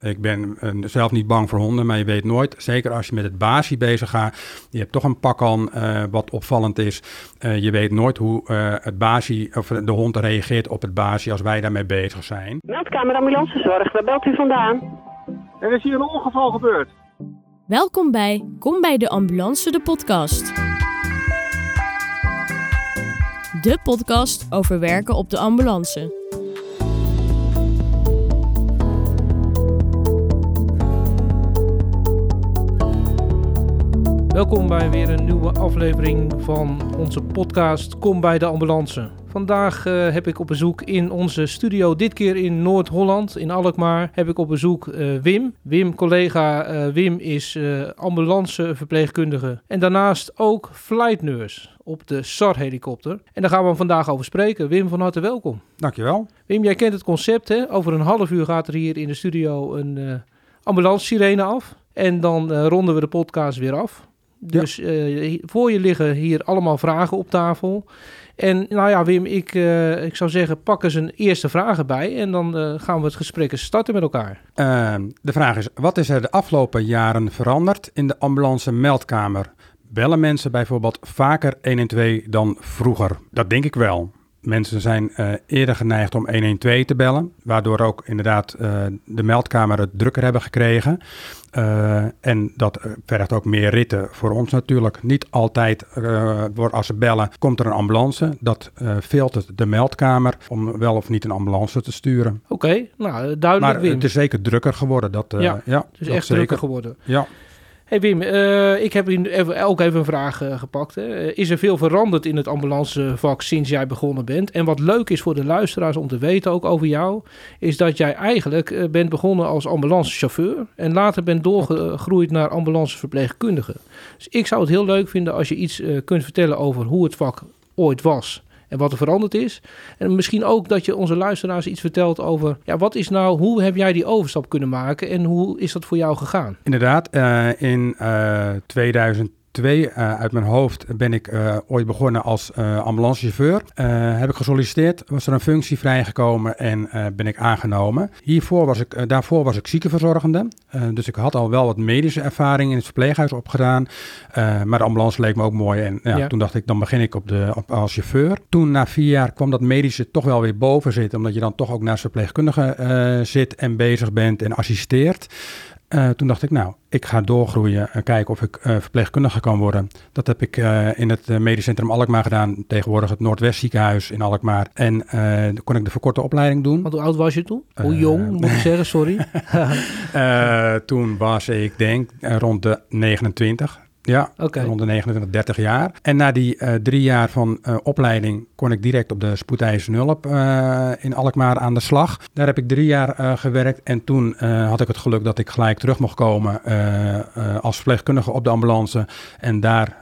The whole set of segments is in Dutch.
Ik ben eh, zelf niet bang voor honden, maar je weet nooit, zeker als je met het baasje bezig gaat, je hebt toch een pak aan eh, wat opvallend is. Eh, je weet nooit hoe eh, het baasje of de hond reageert op het baasje als wij daarmee bezig zijn. Meldkamer ambulancezorg, waar belt u vandaan? Er is hier een ongeval gebeurd. Welkom bij Kom bij de Ambulance, de podcast. De podcast over werken op de ambulance. Welkom bij weer een nieuwe aflevering van onze podcast Kom bij de Ambulance. Vandaag eh, heb ik op bezoek in onze studio, dit keer in Noord-Holland, in Alkmaar, heb ik op bezoek eh, Wim. Wim, collega eh, Wim is ambulanceverpleegkundige en daarnaast ook flight nurse op de SAR-helikopter. En daar gaan we hem vandaag over spreken. Wim, van harte welkom. Dankjewel. Wim, jij kent het concept, hè? Over een half uur gaat er hier in de studio een eh ambulance-sirene af. En dan ronden we de podcast weer af. Dus eh, voor je liggen hier allemaal vragen op tafel. En nou ja, Wim, ik, eh, ik zou zeggen, pak eens een eerste vraag erbij. En dan eh, gaan we het gesprek eens starten met elkaar. Eh, de vraag is, wat is er de afgelopen jaren veranderd in de ambulance meldkamer? Bellen mensen bijvoorbeeld vaker 112 dan vroeger? Dat denk ik wel. Mensen zijn eh, eerder geneigd om 112 te bellen, waardoor ook inderdaad eh, de meldkamer het drukker hebben gekregen. Eh, en dat vergt ook meer ritten voor ons natuurlijk. Niet altijd wordt als ze bellen, komt er een ambulance. Dat filtert de meldkamer om wel of niet een ambulance te sturen. Oké, nou duidelijk Maar het is zeker drukker geworden. Dat, Ja, ja, Het is echt zeker. drukker geworden. Ja. Hey Wim, eh, ik heb even, ook even een vraag eh, gepakt. Hè. Eh, Is er veel veranderd in het ambulancevak sinds jij begonnen bent? En wat leuk is voor de luisteraars om te weten, ook over jou, is dat jij eigenlijk bent begonnen als ambulancechauffeur en later bent doorgegroeid naar ambulanceverpleegkundige. Dus ik zou het heel leuk vinden als je iets kunt vertellen over hoe het vak ooit was en wat er veranderd is. En misschien ook dat je onze luisteraars iets vertelt over, ja, wat is nou, hoe heb jij die overstap kunnen maken en hoe is dat voor jou gegaan? Inderdaad, eh, in eh 2002 eh, uit mijn hoofd ben ik eh, ooit begonnen als eh, ambulancechauffeur. Heb ik gesolliciteerd, was er een functie vrijgekomen en ben ik aangenomen. Hiervoor was ik, daarvoor was ik ziekenverzorgende, dus ik had al wel wat medische ervaring in het verpleeghuis opgedaan. Maar de ambulance leek me ook mooi en ja, Ja. toen dacht ik, dan begin ik op de, op, als chauffeur. Toen na vier jaar kwam dat medische toch wel weer boven zitten, omdat je dan toch ook naast verpleegkundige zit en bezig bent en assisteert. Eh, toen dacht ik, nou, ik ga doorgroeien en kijken of ik eh, verpleegkundige kan worden. Dat heb ik eh, in het medisch centrum Alkmaar gedaan, tegenwoordig het Noordwest ziekenhuis in Alkmaar. En dan kon ik de verkorte opleiding doen. Want hoe oud was je toen? Hoe jong, moet ik zeggen, sorry. Toen was ik, denk rond de 29. Ja, rond de 29, 30 jaar. En na die eh, drie jaar van eh, opleiding kon ik direct op de spoedeisende hulp eh, in Alkmaar aan de slag. Daar heb ik drie jaar gewerkt en toen had ik het geluk dat ik gelijk terug mocht komen als verpleegkundige op de ambulance. En daar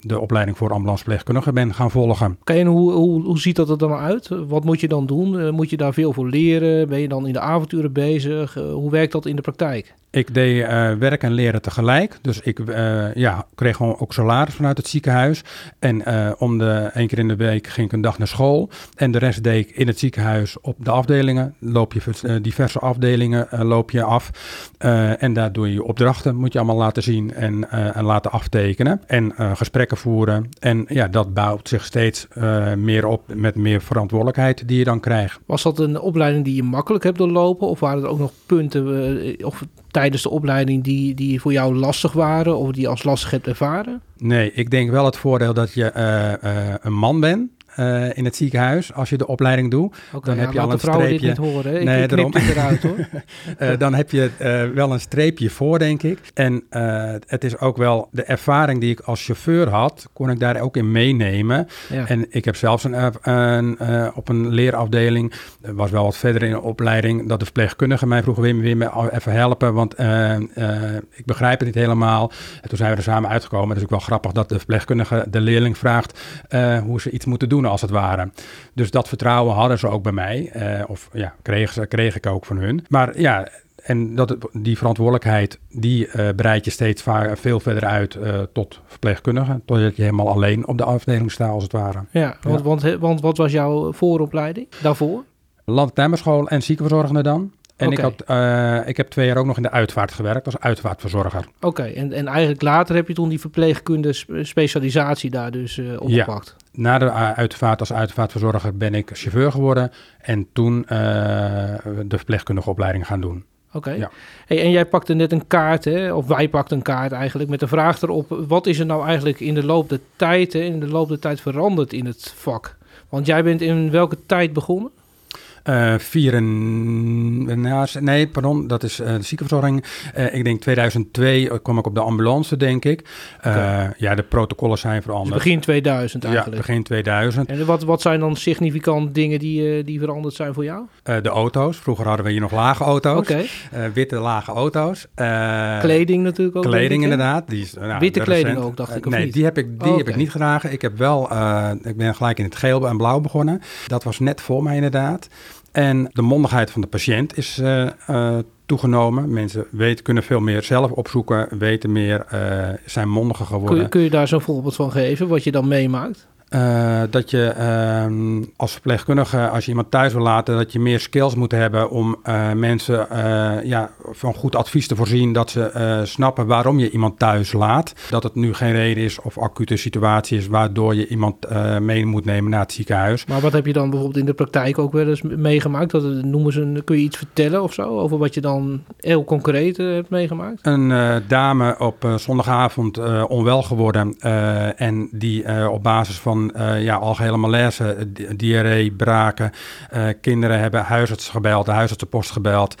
de opleiding voor ambulanceverpleegkundige ben gaan volgen. Oké, en hoe, hoe, hoe ziet dat er dan uit? Wat moet je dan doen? Moet je daar veel voor leren? Ben je dan in de avonturen bezig? Hoe werkt dat in de praktijk? Ik deed werk en leren tegelijk. Dus ik eh, kreeg gewoon ook salaris vanuit het ziekenhuis. En eh, om de één keer in de week ging ik een dag naar school. En de rest deed ik in het ziekenhuis op de afdelingen. Loop je eh, diverse afdelingen eh, loop je af. En daar doe je opdrachten. Moet je allemaal laten zien en, en laten aftekenen. En gesprekken voeren. En ja, dat bouwt zich steeds meer op met meer verantwoordelijkheid die je dan krijgt. Was dat een opleiding die je makkelijk hebt doorlopen? Of waren er ook nog punten of tijdens de opleiding die, die voor jou lastig waren? Of die als lastig hebt ervaren? Nee, ik denk wel het voordeel dat je eh, eh, een man bent eh, in het ziekenhuis als je de opleiding doet. Dan ja, heb je al een dit streepje. niet horen. Ik, Nee, ik knip daarom. dit eruit hoor. Dan heb je wel een streepje voor, denk ik. En eh, het is ook wel de ervaring die ik als chauffeur had, kon ik daar ook in meenemen. Ja. En ik heb zelfs een, een, eh, op een leerafdeling, was wel wat verder in de opleiding, dat de verpleegkundige mij vroeg, Wim, weer me even helpen, want ik begrijp het niet helemaal. En toen zijn we er samen uitgekomen. Het is ook wel grappig dat de verpleegkundige de leerling vraagt hoe ze iets moeten doen als het ware. Dus dat vertrouwen hadden ze ook bij mij. eh, of ja, kreeg, ze, kreeg ik ook van hun. Maar ja, en dat, die verantwoordelijkheid, die eh breid je steeds vaak veel verder uit eh, tot verpleegkundige. Totdat je helemaal alleen op de afdeling staat, als het ware. Ja, want, Ja. Want, wat was jouw vooropleiding daarvoor? Landtijmerschool en ziekenverzorgende dan. En ik, had, eh, ik heb twee jaar ook nog in de uitvaart gewerkt als uitvaartverzorger. Oké, en, en eigenlijk later heb je toen die verpleegkunde sp- specialisatie daar dus eh opgepakt. Na de uh, uitvaart als uitvaartverzorger ben ik chauffeur geworden en toen eh, de verpleegkundige opleiding gaan doen. Oké. Ja. Hey, en jij pakte net een kaart, hè? of wij pakten een kaart eigenlijk, met de vraag erop: wat is er nou eigenlijk in de loop der tijd, hè, in de loop der tijd veranderd in het vak? Want jij bent in welke tijd begonnen? Nou, nee, pardon, dat is eh, de ziekenverzorging. Eh, ik denk 2002 kwam ik op de ambulance, denk ik. Ja, de protocollen zijn Dus veranderd. begin 2000 ja, eigenlijk. begin 2000. En wat, wat zijn dan significant dingen die, die veranderd zijn voor jou? De auto's. Vroeger hadden we hier nog lage auto's. Oké. Eh, witte lage auto's. Kleding natuurlijk ook. Kleding inderdaad. Die is, nou, Witte kleding recent- ook, dacht ik, of nee, niet? die heb ik, die Oh, heb ik niet gedragen. Ik heb wel, ik ben gelijk in het geel en blauw begonnen. Dat was net voor mij inderdaad. En de mondigheid van de patiënt is eh, eh, toegenomen. Mensen weten, kunnen veel meer zelf opzoeken, weten meer, eh, zijn mondiger Kun, geworden. je- kun je daar zo'n voorbeeld van geven, wat je dan meemaakt? Eh, dat je ehm, als verpleegkundige, als je iemand thuis wil laten, dat je meer skills moet hebben om eh, mensen eh, ja, van goed advies te voorzien. Dat ze snappen waarom je iemand thuis laat. Dat het nu geen reden is of acute situatie is waardoor je iemand mee moet nemen naar het ziekenhuis. Maar wat heb je dan bijvoorbeeld in de praktijk ook wel eens meegemaakt? Dat, noemen ze een, kun je iets vertellen of zo over wat je dan heel concreet hebt meegemaakt? Een dame op zondagavond onwel geworden en die op basis van eh, ja, algehele malaise, eh, di- diarree, braken, eh, kinderen hebben huisarts gebeld, de huisartsenpost gebeld,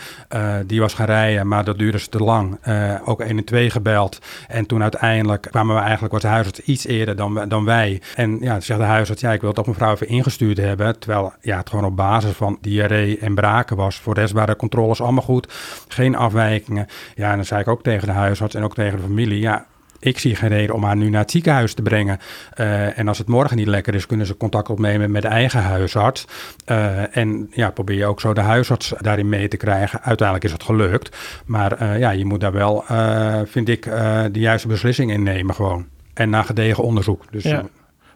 die was gaan rijden, maar dat duurde ze te lang. Ook 1 en 2 gebeld en toen uiteindelijk kwamen we eigenlijk, was de huisarts iets eerder dan, dan wij. En ja, zegt de huisarts, ja, ik wil toch mevrouw even ingestuurd hebben, terwijl ja, het gewoon op basis van diarree en braken was. Voor de rest waren de controles allemaal goed, geen afwijkingen. Ja, en dan zei ik ook tegen de huisarts en ook tegen de familie, ja, ik zie geen reden om haar nu naar het ziekenhuis te brengen. Eh, en als het morgen niet lekker is, kunnen ze contact opnemen met de eigen huisarts. Eh, en ja, probeer je ook zo de huisarts daarin mee te krijgen. Uiteindelijk is het gelukt. Maar eh, ja, je moet daar wel, vind ik, de juiste beslissing in nemen gewoon. En na gedegen onderzoek. Dus Ja.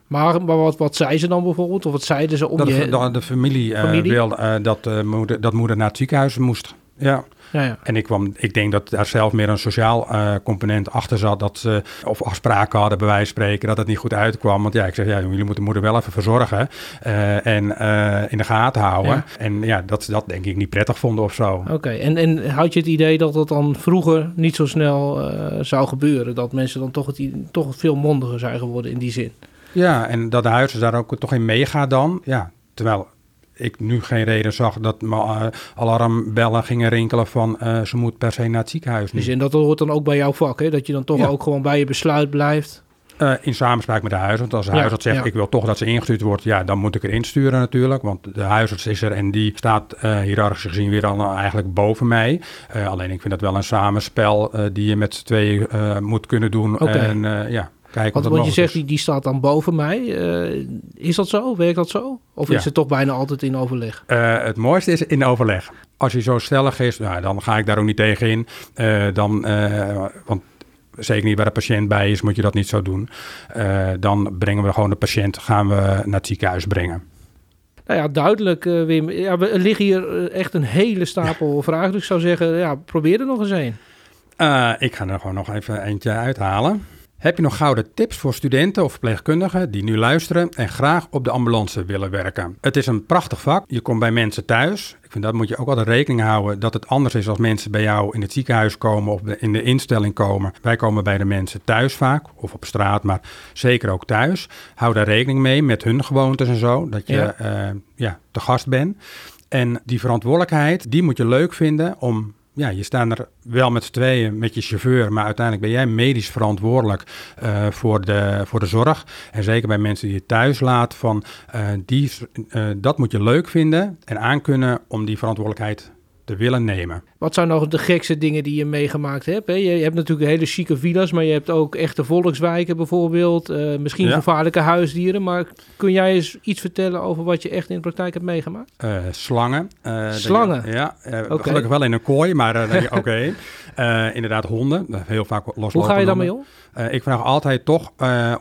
Maar, maar wat, wat zei ze dan bijvoorbeeld? Of wat zeiden ze om dat je... de, familie, Familie? wilde dat, moeder, dat moeder naar het ziekenhuis moest. Ja. Ja, ja. En ik, kwam, ik denk dat daar zelf meer een sociaal eh, component achter zat. Dat ze of afspraken hadden, bij wijze van spreken, dat het niet goed uitkwam. Want ja, ik zeg, ja, jullie moeten moeder wel even verzorgen eh, en eh, in de gaten houden. Ja. En ja, dat ze dat denk ik niet prettig vonden of zo. Oké, en, en had je het idee dat dat dan vroeger niet zo snel zou gebeuren? Dat mensen dan toch, het, toch veel mondiger zijn geworden in die zin? Ja, en dat de huisarts daar ook toch in meegaat dan. Ja, terwijl ik nu geen reden zag dat mijn eh, alarmbellen gingen rinkelen van eh, ze moet per se naar het ziekenhuis nu. Dus en dat hoort dan ook bij jouw vak, hè? Dat je dan toch Ja. ook gewoon bij je besluit blijft. Eh, in samenspraak met de huisarts. Als de Ja, huisarts zegt, ja. ik wil toch dat ze ingestuurd wordt, ja, dan moet ik erin sturen natuurlijk. Want de huisarts is er en die staat eh hiërarchisch gezien weer al eh, eigenlijk boven mij. Alleen ik vind dat wel een samenspel die je met z'n tweeën moet kunnen doen. En ja, kijken Want, je zegt, die, die staat dan boven mij. Eh, is dat zo? Werkt dat zo? Of Ja. is het toch bijna altijd in overleg? Eh, het mooiste is in overleg. Als hij zo stellig is, nou, dan ga ik daar ook niet tegen in. Eh, dan, want zeker niet waar de patiënt bij is, moet je dat niet zo doen. Dan brengen we gewoon de patiënt, gaan we naar het ziekenhuis brengen. Nou ja, duidelijk, Wim. Ja, we- er liggen hier echt een hele stapel vragen. Dus ik zou zeggen, ja, probeer er nog eens een. Ik ga er gewoon nog even eentje uithalen. Heb je nog gouden tips voor studenten of verpleegkundigen die nu luisteren en graag op de ambulance willen werken? Het is een prachtig vak. Je komt bij mensen thuis. Ik vind dat moet je ook altijd rekening houden dat het anders is als mensen bij jou in het ziekenhuis komen of in de instelling komen. Wij komen bij de mensen thuis vaak of op straat, maar zeker ook thuis. Hou daar rekening mee met hun gewoontes en zo, dat je Ja. ja. ja, te gast bent. En die verantwoordelijkheid, die moet je leuk vinden om ja, je staat er wel met z'n tweeën met je chauffeur, maar uiteindelijk ben jij medisch verantwoordelijk eh, voor, de, voor de zorg. En zeker bij mensen die je thuis laat, van, eh, die, eh, dat moet je leuk vinden en aankunnen om die verantwoordelijkheid te willen nemen. Wat zijn nog de gekste dingen die je meegemaakt hebt? Hè? Je, hebt natuurlijk hele chique villa's, maar je hebt ook echte volkswijken bijvoorbeeld. eh, misschien Ja. gevaarlijke huisdieren. Maar kun jij eens iets vertellen over wat je echt in de praktijk hebt meegemaakt? Eh, slangen. Eh, je- Slangen? ja, gelukkig wel in een kooi, maar oké. Inderdaad, honden. Heel vaak los Hoe ga je daarmee om? Uh, ik vraag altijd toch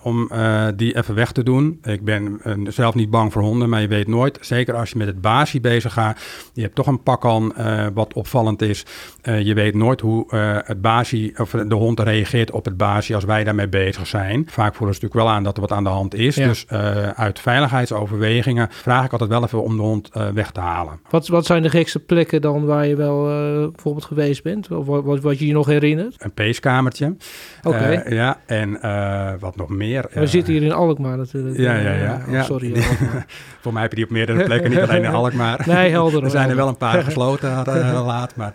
om die even weg te doen. Ik ben zelf niet bang voor honden, maar je weet nooit. Zeker als je met het basie bezig gaat. Je hebt toch een pak aan wat opvallend is. je weet nooit hoe het basie of de hond reageert op het basie als wij daarmee bezig zijn. Vaak voelen ze natuurlijk wel aan dat er wat aan de hand is. Ja. Dus uit veiligheidsoverwegingen vraag ik altijd wel even om de hond weg te halen. Wat, wat zijn de gekste plekken dan waar je wel bijvoorbeeld geweest bent? Of wat, wat je je nog herinnert? Een peeskamertje. Oké. Okay. ja, en wat nog meer. We zitten hier in Alkmaar natuurlijk. Ja, ja, ja. Oh, sorry. Voor mij heb je die op meerdere plekken, niet alleen in Alkmaar. Nee, helder. er zijn er wel een paar gesloten laat, maar...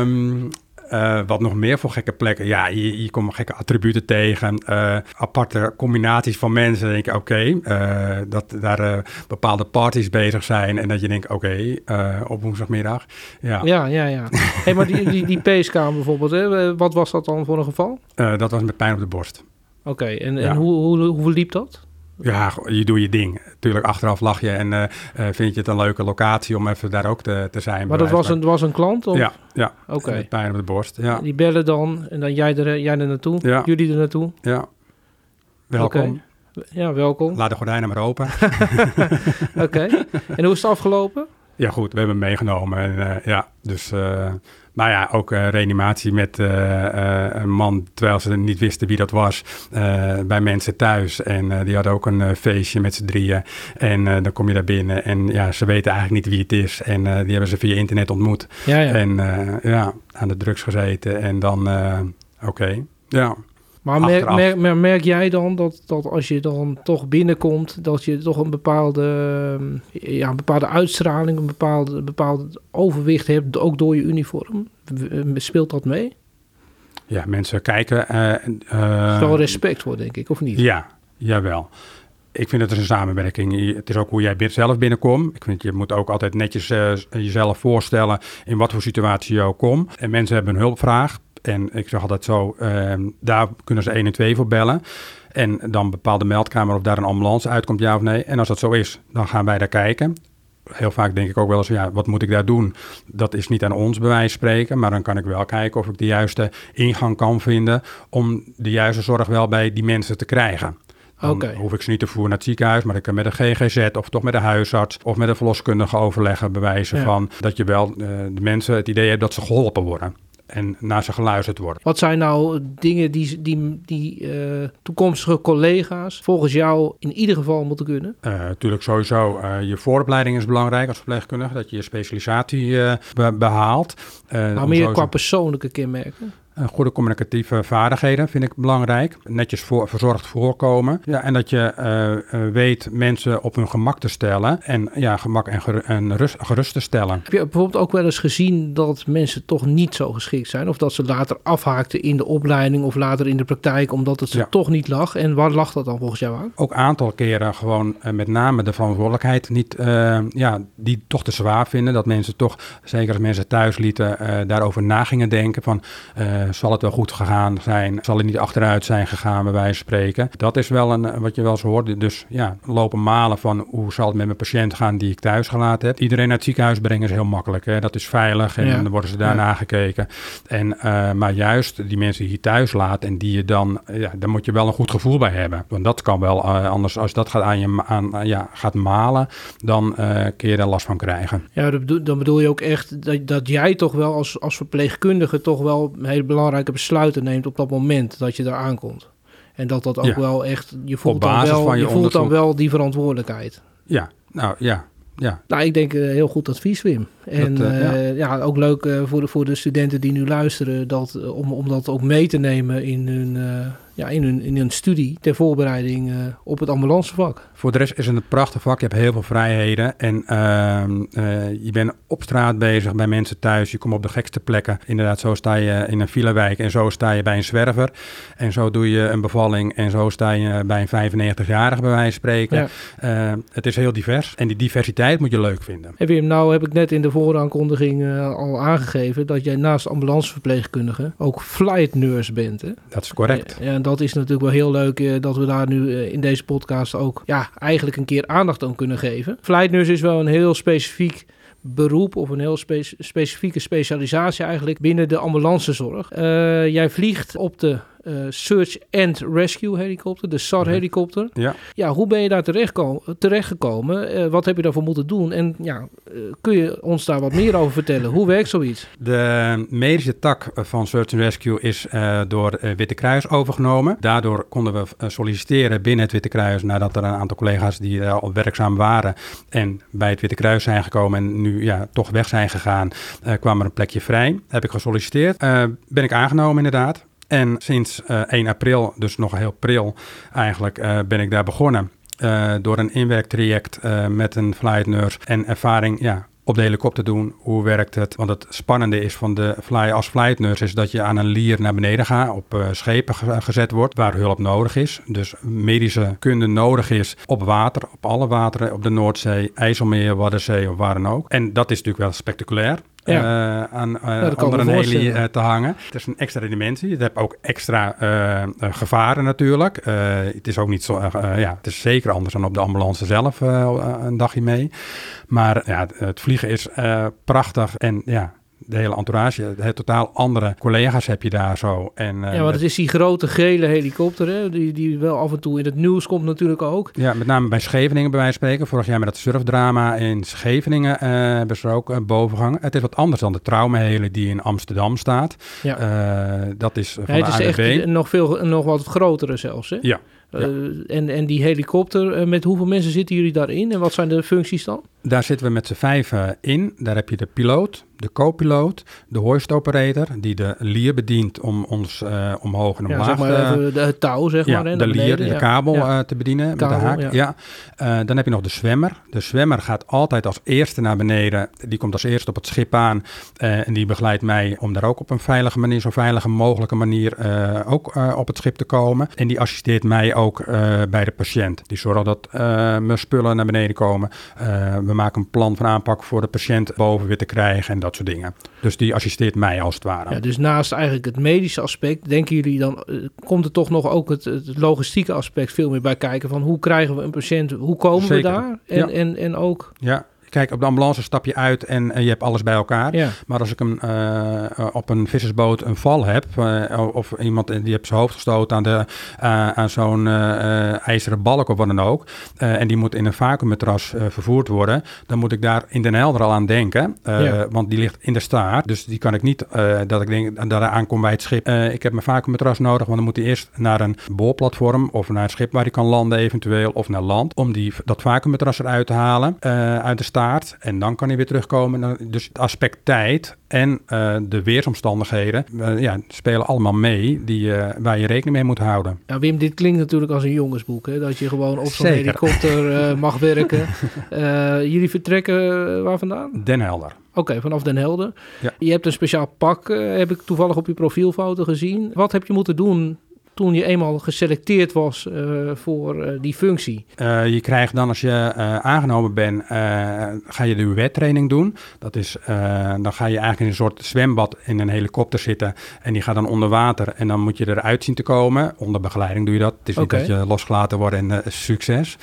Um, uh, wat nog meer voor gekke plekken? Ja, je, je komt gekke attributen tegen. Uh, aparte combinaties van mensen. Denk je, oké, okay, uh, dat daar bepaalde parties bezig zijn. En dat je denkt, oké, okay, op woensdagmiddag. Ja, ja, ja. ja. hey, maar die, die, die peeskamer bijvoorbeeld, hè? wat was dat dan voor een geval? dat was met pijn op de borst. Oké, okay, en, ja. en hoe, hoe, hoe liep dat? Ja, je doet je ding. Tuurlijk, achteraf lach je en uh, vind je het een leuke locatie om even daar ook te, te zijn. Maar dat was een, was een klant? Of? Ja, ja. Oké. Okay. Pijn op de borst, ja. Die bellen dan en dan jij er, jij er naartoe, ja. jullie er naartoe. Ja. Welkom. Okay. Ja, welkom. Laat de gordijnen maar open. Oké. Okay. En hoe is het afgelopen? Ja, goed. We hebben hem meegenomen. En, uh, ja, dus... Uh, maar ja, ook uh, reanimatie met een man, terwijl ze niet wisten wie dat was, bij mensen thuis. En die hadden ook een feestje met z'n drieën. En dan kom je daar binnen en ja, ze weten eigenlijk niet wie het is. En die hebben ze via internet ontmoet. Ja, ja. En ja, aan de drugs gezeten. En dan, oké, okay. ja. Maar merk, merk, merk, jij dan dat, dat als je dan toch binnenkomt, dat je toch een bepaalde, ja, een bepaalde uitstraling, een bepaald overwicht hebt, ook door je uniform? Speelt dat mee? Ja, mensen kijken. Uh, uh, wel respect voor, denk ik, of niet? Ja, jawel. Ik vind het een samenwerking. Het is ook hoe jij zelf binnenkomt. Ik vind je moet ook altijd netjes uh, jezelf voorstellen in wat voor situatie je ook komt. En mensen hebben een hulpvraag. En ik zeg altijd zo, uh, daar kunnen ze 1 en 2 voor bellen. En dan bepaalt de meldkamer of daar een ambulance uitkomt, ja of nee. En als dat zo is, dan gaan wij daar kijken. Heel vaak denk ik ook wel eens, ja, wat moet ik daar doen? Dat is niet aan ons bewijs spreken, maar dan kan ik wel kijken of ik de juiste ingang kan vinden om de juiste zorg wel bij die mensen te krijgen. Dan okay. hoef ik ze niet te voeren naar het ziekenhuis, maar ik kan met een GGZ of toch met een huisarts of met een verloskundige overleggen, bewijzen ja. van dat je wel uh, de mensen het idee hebt dat ze geholpen worden en naar ze geluisterd worden. Wat zijn nou dingen die, die, die uh, toekomstige collega's volgens jou in ieder geval moeten kunnen? Uh, natuurlijk sowieso uh, je vooropleiding is belangrijk als verpleegkundige, dat je je specialisatie be behaalt. maar meer qua persoonlijke kenmerken? Uh, goede communicatieve vaardigheden vind ik belangrijk. Netjes voor, verzorgd voorkomen. Ja, en dat je uh, uh, weet mensen op hun gemak te stellen. En ja, gemak en, en rust, gerust te stellen. Heb je bijvoorbeeld ook wel eens gezien dat mensen toch niet zo geschikt zijn? Of dat ze later afhaakten in de opleiding of later in de praktijk omdat het ze ja. toch niet lag? En waar lag dat dan volgens jou aan? Ook een aantal keren gewoon met name de verantwoordelijkheid niet, ja, die toch te zwaar vinden. Dat mensen toch, zeker als mensen thuis lieten, daarover na gingen denken van zal het wel goed gegaan zijn? Zal het niet achteruit zijn gegaan, bij wijze van spreken? Dat is wel een, wat je wel eens hoort. Dus ja, lopen malen van hoe zal het met mijn patiënt gaan die ik thuis gelaten heb. Iedereen naar het ziekenhuis brengen is heel makkelijk. Hè? Dat is veilig en ja. dan worden ze daarna ja. gekeken. En, uh, maar juist die mensen die je thuis laat en die je dan, ja, daar moet je wel een goed gevoel bij hebben. Want dat kan wel, uh, anders als dat gaat aan je aan, uh, ja, gaat malen, dan kun je daar last van krijgen. Ja, dan bedoel je ook echt dat, dat jij toch wel als, als verpleegkundige toch wel heel belangrijke besluiten neemt op dat moment dat je daar aankomt. En dat dat ook ja. wel echt, je voelt, dan wel, je, je voelt dan wel die verantwoordelijkheid. Ja, nou ja, ja. Nou, ik denk uh, heel goed advies, Wim. En dat, uh, ja. Uh, ja. ook leuk voor, de, voor de studenten die nu luisteren, dat, om, om dat ook mee te nemen in hun, ja, in hun, in hun studie ter voorbereiding op het ambulancevak. Voor de rest is het een prachtig vak. Je hebt heel veel vrijheden. En uh, je bent op straat bezig bij mensen thuis. Je komt op de gekste plekken. Inderdaad, zo sta je in een filewijk en zo sta je bij een zwerver. En zo doe je een bevalling en zo sta je bij een 95-jarige bij wijze van spreken. Ja. Uh, het is heel divers. En die diversiteit moet je leuk vinden. En Wim, nou heb ik net in de vooraankondiging al aangegeven dat jij naast ambulanceverpleegkundige ook flight nurse bent. Hè? Dat is correct. Ja, en dat is natuurlijk wel heel leuk dat we daar nu in deze podcast ook ja, eigenlijk een keer aandacht aan kunnen geven. Flight nurse is wel een heel specifiek beroep of een heel spe- specifieke specialisatie eigenlijk binnen de ambulancezorg. Uh, jij vliegt op de Search and Rescue helikopter, de SAR helikopter. Ja. ja, hoe ben je daar terechtgekomen? terechtgekomen? Uh, wat heb je daarvoor moeten doen? En ja, uh, kun je ons daar wat meer over vertellen? Hoe werkt zoiets? De medische tak van Search and Rescue is door Witte Kruis overgenomen. Daardoor konden we solliciteren binnen het Witte Kruis nadat er een aantal collega's die al werkzaam waren en bij het Witte Kruis zijn gekomen en nu ja, toch weg zijn gegaan, kwam er een plekje vrij. Heb ik gesolliciteerd. ben ik aangenomen inderdaad. En sinds uh, 1 april, dus nog heel pril eigenlijk, uh, ben ik daar begonnen. Uh, door een inwerktraject met een flight nurse en ervaring ja, op de helikopter doen. Hoe werkt het? Want het spannende is van de fly als flight nurse is dat je aan een lier naar beneden gaat, op schepen gezet wordt waar hulp nodig is. Dus medische kunde nodig is op water, op alle wateren, op de Noordzee, IJsselmeer, Waddenzee of waar dan ook. En dat is natuurlijk wel spectaculair ja. uh, aan uh, onder een heli uh, te hangen. Het is een extra dimensie. Het heeft ook extra gevaren natuurlijk. het is ook niet zo, ja, het is zeker anders dan op de ambulance zelf een dagje mee. Maar ja, het vliegen is prachtig en ja, de hele entourage, het totaal andere collega's heb je daar zo. En, uh, ja, want het is die grote gele helikopter, hè, die, die wel af en toe in het nieuws komt natuurlijk ook. Ja, met name bij Scheveningen bij wijze van spreken. Vorig jaar met dat surfdrama in Scheveningen uh, hebben ze ook uh, boven Het is wat anders dan de traumahele die in Amsterdam staat. Ja. dat is van ja, het is echt nog, veel, nog wat grotere zelfs, hè? Ja. Ja. en, en die helikopter, met hoeveel mensen zitten jullie daarin en wat zijn de functies dan? Daar zitten we met z'n vijven in. Daar heb je de piloot, de co-piloot, de hoist operator, die de lier bedient om ons uh, omhoog en omlaag ja, zeg maar te... De, het touw, zeg ja, maar. Hè, de lier, de kabel uh, te bedienen kabel, met de haak. Ja. Uh, dan heb je nog de zwemmer. De zwemmer gaat altijd als eerste naar beneden. Die komt als eerste op het schip aan en die begeleidt mij om daar ook op een veilige manier, zo veilige mogelijke manier ook op het schip te komen. En die assisteert mij ook bij de patiënt. Die zorgt dat mijn spullen naar beneden komen. we maken een plan van aanpak voor de patiënt boven weer te krijgen en dat soort dingen. Dus die assisteert mij als het ware. Ja, dus naast eigenlijk het medische aspect, denken jullie dan, uh, komt er toch nog ook het, het, logistieke aspect veel meer bij kijken van hoe krijgen we een patiënt, hoe komen Zeker. we daar? En, ja. en, en ook... Ja, Kijk, op de ambulance stap je uit en je hebt alles bij elkaar. Ja. Maar als ik een, uh, op een vissersboot een val heb, uh, of iemand die heeft zijn hoofd gestoten aan, de, aan zo'n ijzeren balk of wat dan ook, en die moet in een vacuümmatras vervoerd worden, dan moet ik daar in Den Helder al aan denken. Ja. Want die ligt in de staart, dus die kan ik niet, dat ik denk dat hij aankomt bij het schip. ik heb mijn vacuümmatras nodig, want dan moet hij eerst naar een boorplatform of naar een schip waar hij kan landen eventueel, of naar land, om die, dat vacuümmatras eruit te halen uit de staart. En dan kan hij weer terugkomen. Dus het aspect tijd en uh, de weersomstandigheden uh, ja, spelen allemaal mee die, uh, waar je rekening mee moet houden. Ja, Wim, dit klinkt natuurlijk als een jongensboek. Hè? Dat je gewoon op zo'n helikopter mag werken. jullie vertrekken waar vandaan? Den Helder. Oké, okay, vanaf Den Helder. Ja. Je hebt een speciaal pak, heb ik toevallig op je profielfoto gezien. Wat heb je moeten doen toen je eenmaal geselecteerd was uh, voor uh, die functie? Uh, je krijgt dan als je aangenomen bent, ga je de UWET-training doen. Dat is, dan ga je eigenlijk in een soort zwembad in een helikopter zitten en die gaat dan onder water en dan moet je eruit zien te komen. Onder begeleiding doe je dat. Het is okay. niet dat je losgelaten wordt en succes.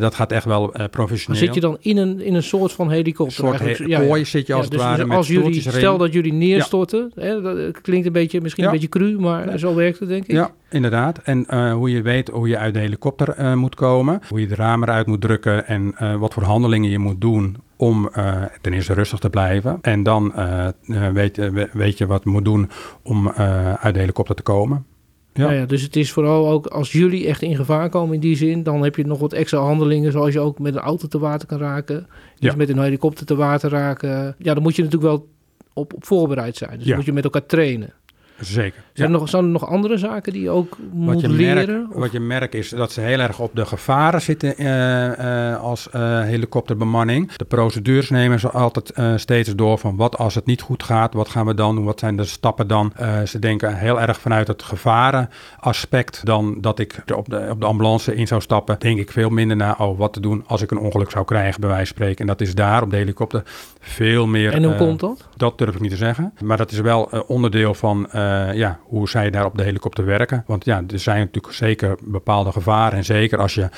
dat gaat echt wel professioneel. Maar zit je dan in een, in een soort van helikopter? Een soort he ja, zit je als ja, het ware dus met als jullie. Stel dat jullie neerstorten, hè, dat klinkt een beetje, misschien een beetje cru, maar zo werkt het denk ik. Ja, Inderdaad. En uh, hoe je weet hoe je uit de helikopter uh, moet komen, hoe je de ramen eruit moet drukken en uh, wat voor handelingen je moet doen om ten eerste rustig te blijven. En dan weet, weet je wat je moet doen om uit de helikopter te komen. Ja. ja. dus het is vooral ook als jullie echt in gevaar komen in die zin, dan heb je nog wat extra handelingen, zoals je ook met een auto te water kan raken. Dus ja. met een helikopter te water raken. Ja, dan moet je natuurlijk wel op, op voorbereid zijn. Dus ja. moet je met elkaar trainen. Zeker. Zijn, er nog, zijn er nog andere zaken die je ook moet wat je leren? Wat je merkt is dat ze heel erg op de gevaren zitten uh, uh, als uh, helikopterbemanning. De procedures nemen ze altijd steeds door van wat als het niet goed gaat, wat gaan we dan doen, wat zijn de stappen dan. ze denken heel erg vanuit het gevarenaspect dan dat ik op de, op de ambulance in zou stappen. Denk ik veel minder naar oh, wat te doen als ik een ongeluk zou krijgen, bij wijze van spreken. En dat is daar op de helikopter veel meer... En hoe komt dat? Dat durf ik niet te zeggen. Maar dat is wel onderdeel van ja, hoe zij daar op de helikopter werken. Want ja, er zijn natuurlijk zeker bepaalde gevaren. En zeker als, je,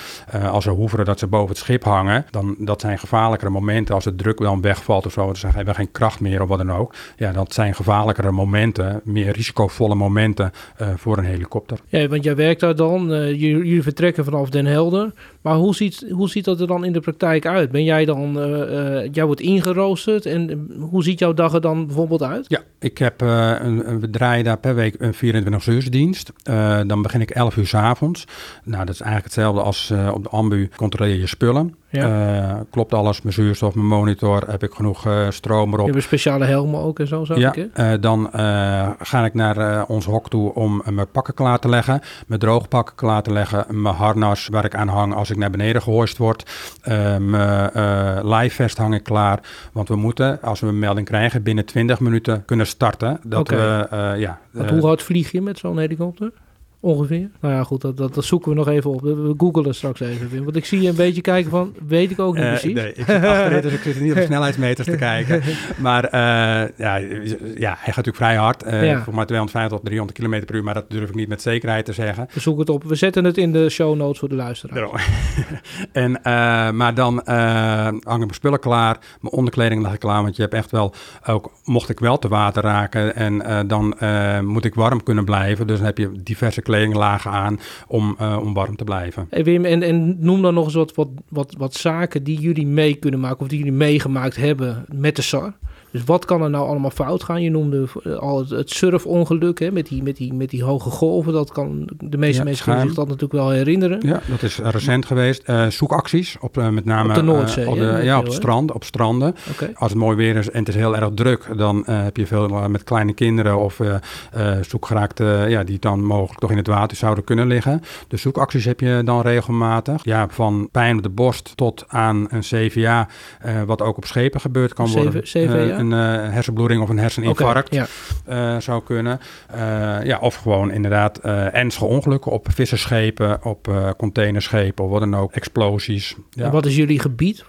als ze hoeveren dat ze boven het schip hangen, dan dat zijn gevaarlijkere momenten. Als het druk dan wegvalt of zo, dan hebben we geen kracht meer of wat dan ook. Ja, dat zijn gevaarlijkere momenten, meer risicovolle momenten voor een helikopter. Ja, want jij werkt daar dan, jullie vertrekken vanaf Den Helder. Maar hoe ziet, hoe ziet dat er dan in de praktijk uit? Ben jij dan, jij wordt ingeroosterd en hoe ziet jouw dag er dan bijvoorbeeld uit? Ja, ik heb, uh, een, we daar per week een 24 uur dienst. Dan begin ik 11 uur s avonds. Nou, dat is eigenlijk hetzelfde als op de ambu controleer je spullen. Ja. Uh, klopt alles, mijn zuurstof, mijn monitor, heb ik genoeg uh, stroom erop. Je hebt speciale helmen ook en zo, ja, uh, dan ga ik naar ons hok toe om mijn pakken klaar te leggen, mijn droogpakken klaar te leggen, mijn harnas waar ik aan hang als ik naar beneden gehoist word, mijn live vest hang ik klaar, want we moeten, als we een melding krijgen, binnen 20 minuten kunnen starten. Dat okay. we, ja, hoe hard vlieg je met zo'n helikopter? Ongeveer? Nou ja, goed, dat, dat, dat, zoeken we nog even op. We googelen straks even. Want ik zie je een beetje kijken van, weet ik ook niet uh, precies. Nee, ik zit achterin, dus ik zit niet op snelheidsmeters te kijken. Maar uh, ja, ja, hij gaat natuurlijk vrij hard. Uh, ja. Voor maar 250 tot 300 km per uur, maar dat durf ik niet met zekerheid te zeggen. We zoeken het op. We zetten het in de show notes voor de luisteraar. en, maar dan hangen mijn spullen klaar, mijn onderkleding lag ik klaar, want je hebt echt wel, ook mocht ik wel te water raken en dan moet ik warm kunnen blijven. Dus dan heb je diverse kledinglagen aan om, uh, om warm te blijven. Hey Wim, en, en noem dan nog eens wat, wat, wat, wat zaken die jullie mee kunnen maken of die jullie meegemaakt hebben met de SAR. Dus wat kan er nou allemaal fout gaan? Je noemde eh, al het, surfongeluk hè, met, die, met, die, met die hoge golven. Dat kan, de meeste mensen kunnen zich dat natuurlijk wel herinneren. Ja, dat is recent geweest. Uh, zoekacties, op, uh, met name op de Noordzee. Uh, op de, ja, op het strand, op stranden. Okay. Als het mooi weer is en het is heel erg druk, dan heb je veel met kleine kinderen of zoekgeraakte, ja, die dan mogelijk toch in het water zouden kunnen liggen. De zoekacties heb je dan regelmatig. Ja, van pijn op de borst tot aan een CVA, wat ook op schepen gebeurd kan worden. CVA? Een uh, hersenbloeding of een herseninfarct okay, ja. uh, zou kunnen. Uh, ja, of gewoon inderdaad ernstige ongelukken op visserschepen, op containerschepen of wat dan ook, explosies. Ja. En wat is jullie gebied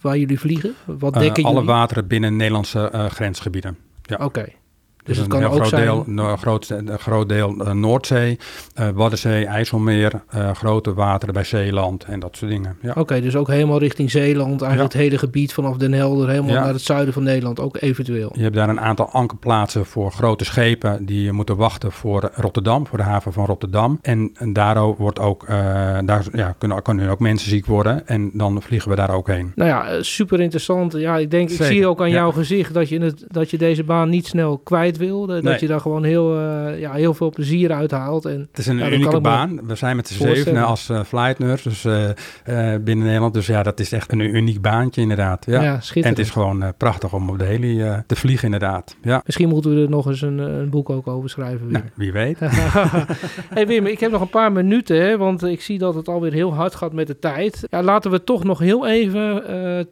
waar jullie vliegen? Wat dekken alle jullie? wateren binnen Nederlandse grensgebieden. Ja. Oké. Dus, het kan ook groot zijn... Deel, een groot, een groot deel uh, Noordzee, uh, Waddenzee, IJsselmeer, uh, grote wateren bij Zeeland en dat soort dingen. Ja. Oké, dus ook helemaal richting Zeeland, eigenlijk ja. het hele gebied vanaf Den Helder, helemaal ja. naar het zuiden van Nederland, ook eventueel. Je hebt daar een aantal ankerplaatsen voor grote schepen die moeten wachten voor Rotterdam, voor de haven van Rotterdam. En, en daardoor wordt ook, daar ja, kunnen, kunnen ook mensen ziek worden en dan vliegen we daar ook heen. Nou ja, super interessant. Ja, ik denk, Zeker. ik zie ook aan jouw gezicht dat je, het, dat je deze baan niet snel kwijt wil. Dat nee. je daar gewoon heel, uh, ja, heel veel plezier uit haalt. En, het is een ja, unieke baan. We zijn met z'n zevenen als uh, flight nurse dus, uh, binnen Nederland. Dus ja, dat is echt een uniek baantje inderdaad. Ja, ja en het is gewoon prachtig om op de heli te vliegen inderdaad. Ja. Misschien moeten we er nog eens een, een boek ook over schrijven. Nou, wie weet. hey Wim, ik heb nog een paar minuten, hè, want ik zie dat het alweer heel hard gaat met de tijd. Ja, laten we toch nog heel even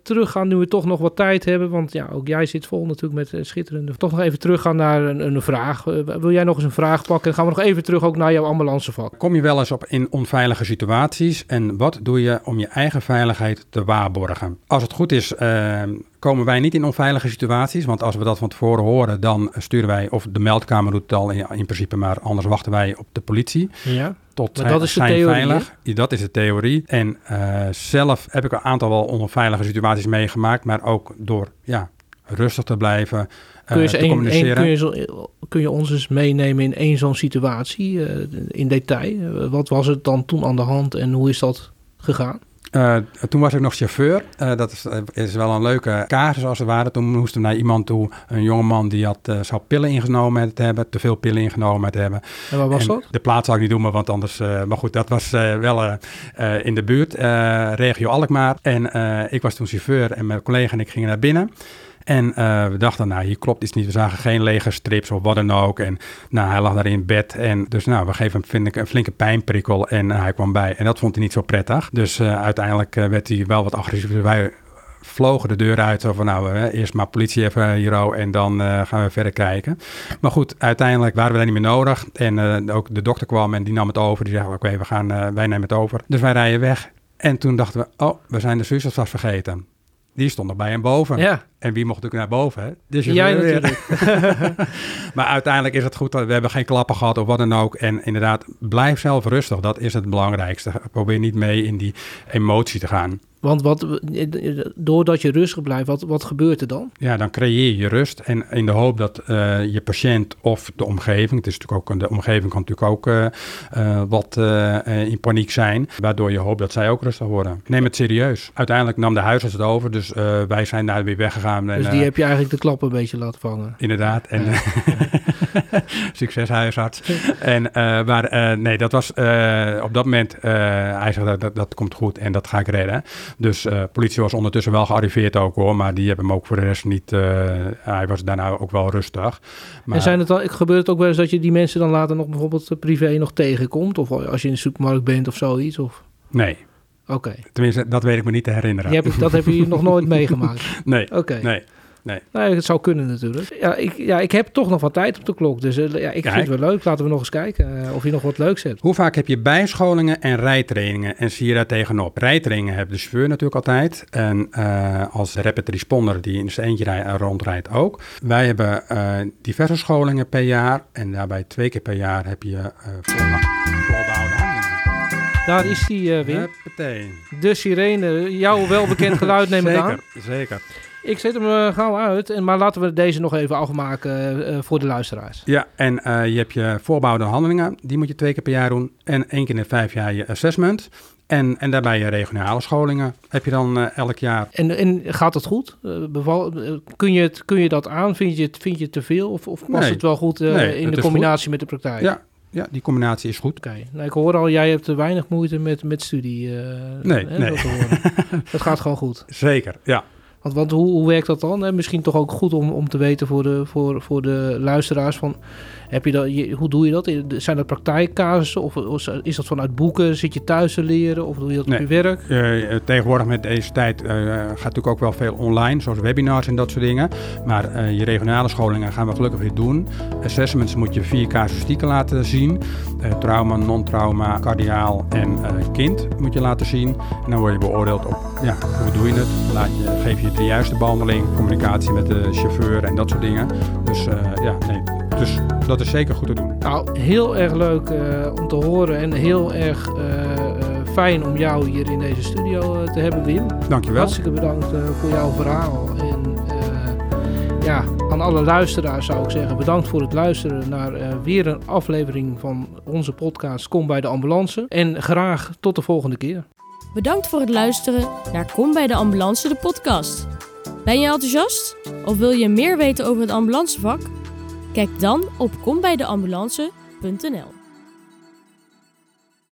teruggaan, nu we toch nog wat tijd hebben. Want ja, ook jij zit vol natuurlijk met schitterende. Toch nog even teruggaan naar naar een, een vraag. Uh, wil jij nog eens een vraag pakken? Dan gaan we nog even terug ook naar jouw ambulancevak. Kom je wel eens op in onveilige situaties? En wat doe je om je eigen veiligheid te waarborgen? Als het goed is, uh, komen wij niet in onveilige situaties. Want als we dat van tevoren horen, dan sturen wij, of de meldkamer doet het al in, in principe, maar anders wachten wij op de politie. Ja. Tot maar dat is de theorie, veilig. Ja, dat is de theorie. En uh, zelf heb ik een aantal wel onveilige situaties meegemaakt, maar ook door ja, rustig te blijven. Kun je, een, een, kun, je, kun je ons eens meenemen in één zo'n situatie uh, in detail? Uh, wat was het dan toen aan de hand en hoe is dat gegaan? Uh, toen was ik nog chauffeur. Uh, dat is, is, wel een leuke casus als het ware. Toen moesten we naar iemand toe, een jongeman die had, uh, zou pillen ingenomen met hebben, te veel pillen ingenomen met hebben. En wat was en dat? De plaats zou ik niet doen, want anders. maar goed, dat was wel in de buurt, regio Alkmaar. En ik was toen chauffeur en mijn collega en ik gingen naar binnen. En uh, we dachten, nou, hier klopt iets niet. We zagen geen lege strips of wat dan ook. En nou, hij lag daar in bed. En dus nou, we geven hem, vind ik, een flinke pijnprikkel. En uh, hij kwam bij. En dat vond hij niet zo prettig. Dus uh, uiteindelijk werd hij wel wat agressief. Dus wij vlogen de deur uit. Zo van, nou, eerst maar politie even hier. En dan gaan we verder kijken. Maar goed, uiteindelijk waren we daar niet meer nodig. En ook de dokter kwam en die nam het over. Die zei, oké, we gaan, wij nemen het over. Dus wij rijden weg. En toen dachten we, oh, we zijn de zuurstofvast vergeten. Die stond nog bij hem boven. Ja, En wie mocht ook naar boven? Hè? Dus jij weer. natuurlijk. Maar uiteindelijk is het goed. dat We hebben geen klappen gehad of wat dan ook. En inderdaad, blijf zelf rustig. Dat is het belangrijkste. Probeer niet mee in die emotie te gaan. Want wat, doordat je rustig blijft, wat, wat gebeurt er dan? Ja, dan creëer je rust. En in de hoop dat eh, je patiënt of de omgeving, het is natuurlijk ook, de omgeving kan natuurlijk ook eh, eh, wat in paniek zijn. Waardoor je hoopt dat zij ook rustig worden. Neem het serieus. Uiteindelijk nam de huisarts het over. Dus wij zijn daar weer weggegaan. En, Dus die heb je eigenlijk de klap een beetje laten vangen. Inderdaad. En, succes huisarts. en, maar nee, dat was op dat moment, hij zegt dat, dat, dat komt goed en dat ga ik redden. Dus eh politie was ondertussen wel gearriveerd ook hoor, maar die hebben hem ook voor de rest niet, eh, hij was daarna ook wel rustig. Maar, En zijn het dan, gebeurt het ook wel eens dat je die mensen dan later nog bijvoorbeeld eh, privé nog tegenkomt? Of als je in de supermarkt bent of zoiets? Of... Nee, Oké, tenminste, dat weet ik me niet te herinneren. Je hebt- dat heb je nog nooit meegemaakt. Nee, Oké. nee. Nou, het zou kunnen natuurlijk. Ja ik, ja, ik heb toch nog wat tijd op de klok. Dus eh, ja, ik Kijk. vind het wel leuk. Laten we nog eens kijken eh, of je nog wat leuks hebt. Hoe vaak heb je bijscholingen en rijtrainingen en zie je daar tegenop? Rijtrainingen heeft de chauffeur natuurlijk altijd. En eh, als rapid responder die in zijn eentje rij- rondrijdt ook. Wij hebben diverse scholingen per jaar. En daarbij twee keer per jaar heb je handelingen. Daar is die eh, weer. Huppatee. De sirene. Jouw welbekend geluid neem ik aan. Zeker, zeker. Ik zet hem eh, gauw uit. En, maar laten we deze nog even afmaken eh, voor de luisteraars. Ja, en je hebt je voorbouwde handelingen. Die moet je twee keer per jaar doen. En één keer in de vijf jaar je assessment. En, en daarbij je regionale scholingen heb je dan elk jaar. En, en gaat het goed? Beval, kun, je het, kun je dat aan? Vind je het, vind je het te veel? Of, of past Nee. het wel goed Nee, in de combinatie met de praktijk? Ja, ja, die combinatie is goed. Oké. Nou, ik hoor al, jij hebt er weinig moeite met, met studie. eh, Nee, hè, nee. dat gaat gewoon goed. Zeker, ja. Want, want hoe, hoe werkt dat dan? Hè? Misschien toch ook goed om, om te weten voor de, voor, voor de luisteraars. Van, heb je dat, je, hoe doe je dat? Zijn dat praktijkcasussen? Of, of is dat vanuit boeken? Zit je thuis te leren? Of doe je dat Nee. op je werk? Eh, tegenwoordig met deze tijd eh, gaat natuurlijk ook wel veel online, zoals webinars en dat soort dingen. Maar eh, je regionale scholingen gaan we gelukkig weer doen. Assessments moet je vier casuïstieken laten zien. Eh, trauma, non-trauma, cardiaal en eh, kind moet je laten zien. En dan word je beoordeeld op, ja, hoe doe je het? Laat je, geef je de juiste behandeling, communicatie met de chauffeur en dat soort dingen. Dus eh, ja, nee. Dus dat is zeker goed te doen. Nou, heel erg leuk eh, om te horen en heel erg eh, eh, fijn om jou hier in deze studio te hebben, Wim. Dankjewel. Hartstikke bedankt eh, voor jouw verhaal. En eh, ja, aan alle luisteraars zou ik zeggen, bedankt voor het luisteren naar eh, weer een aflevering van onze podcast Kom bij de Ambulance. En graag tot de volgende keer. Bedankt voor het luisteren naar Kom bij de Ambulance, de podcast. Ben je enthousiast? Of wil je meer weten over het ambulancevak? Kijk dan op kombijdeambulance.nl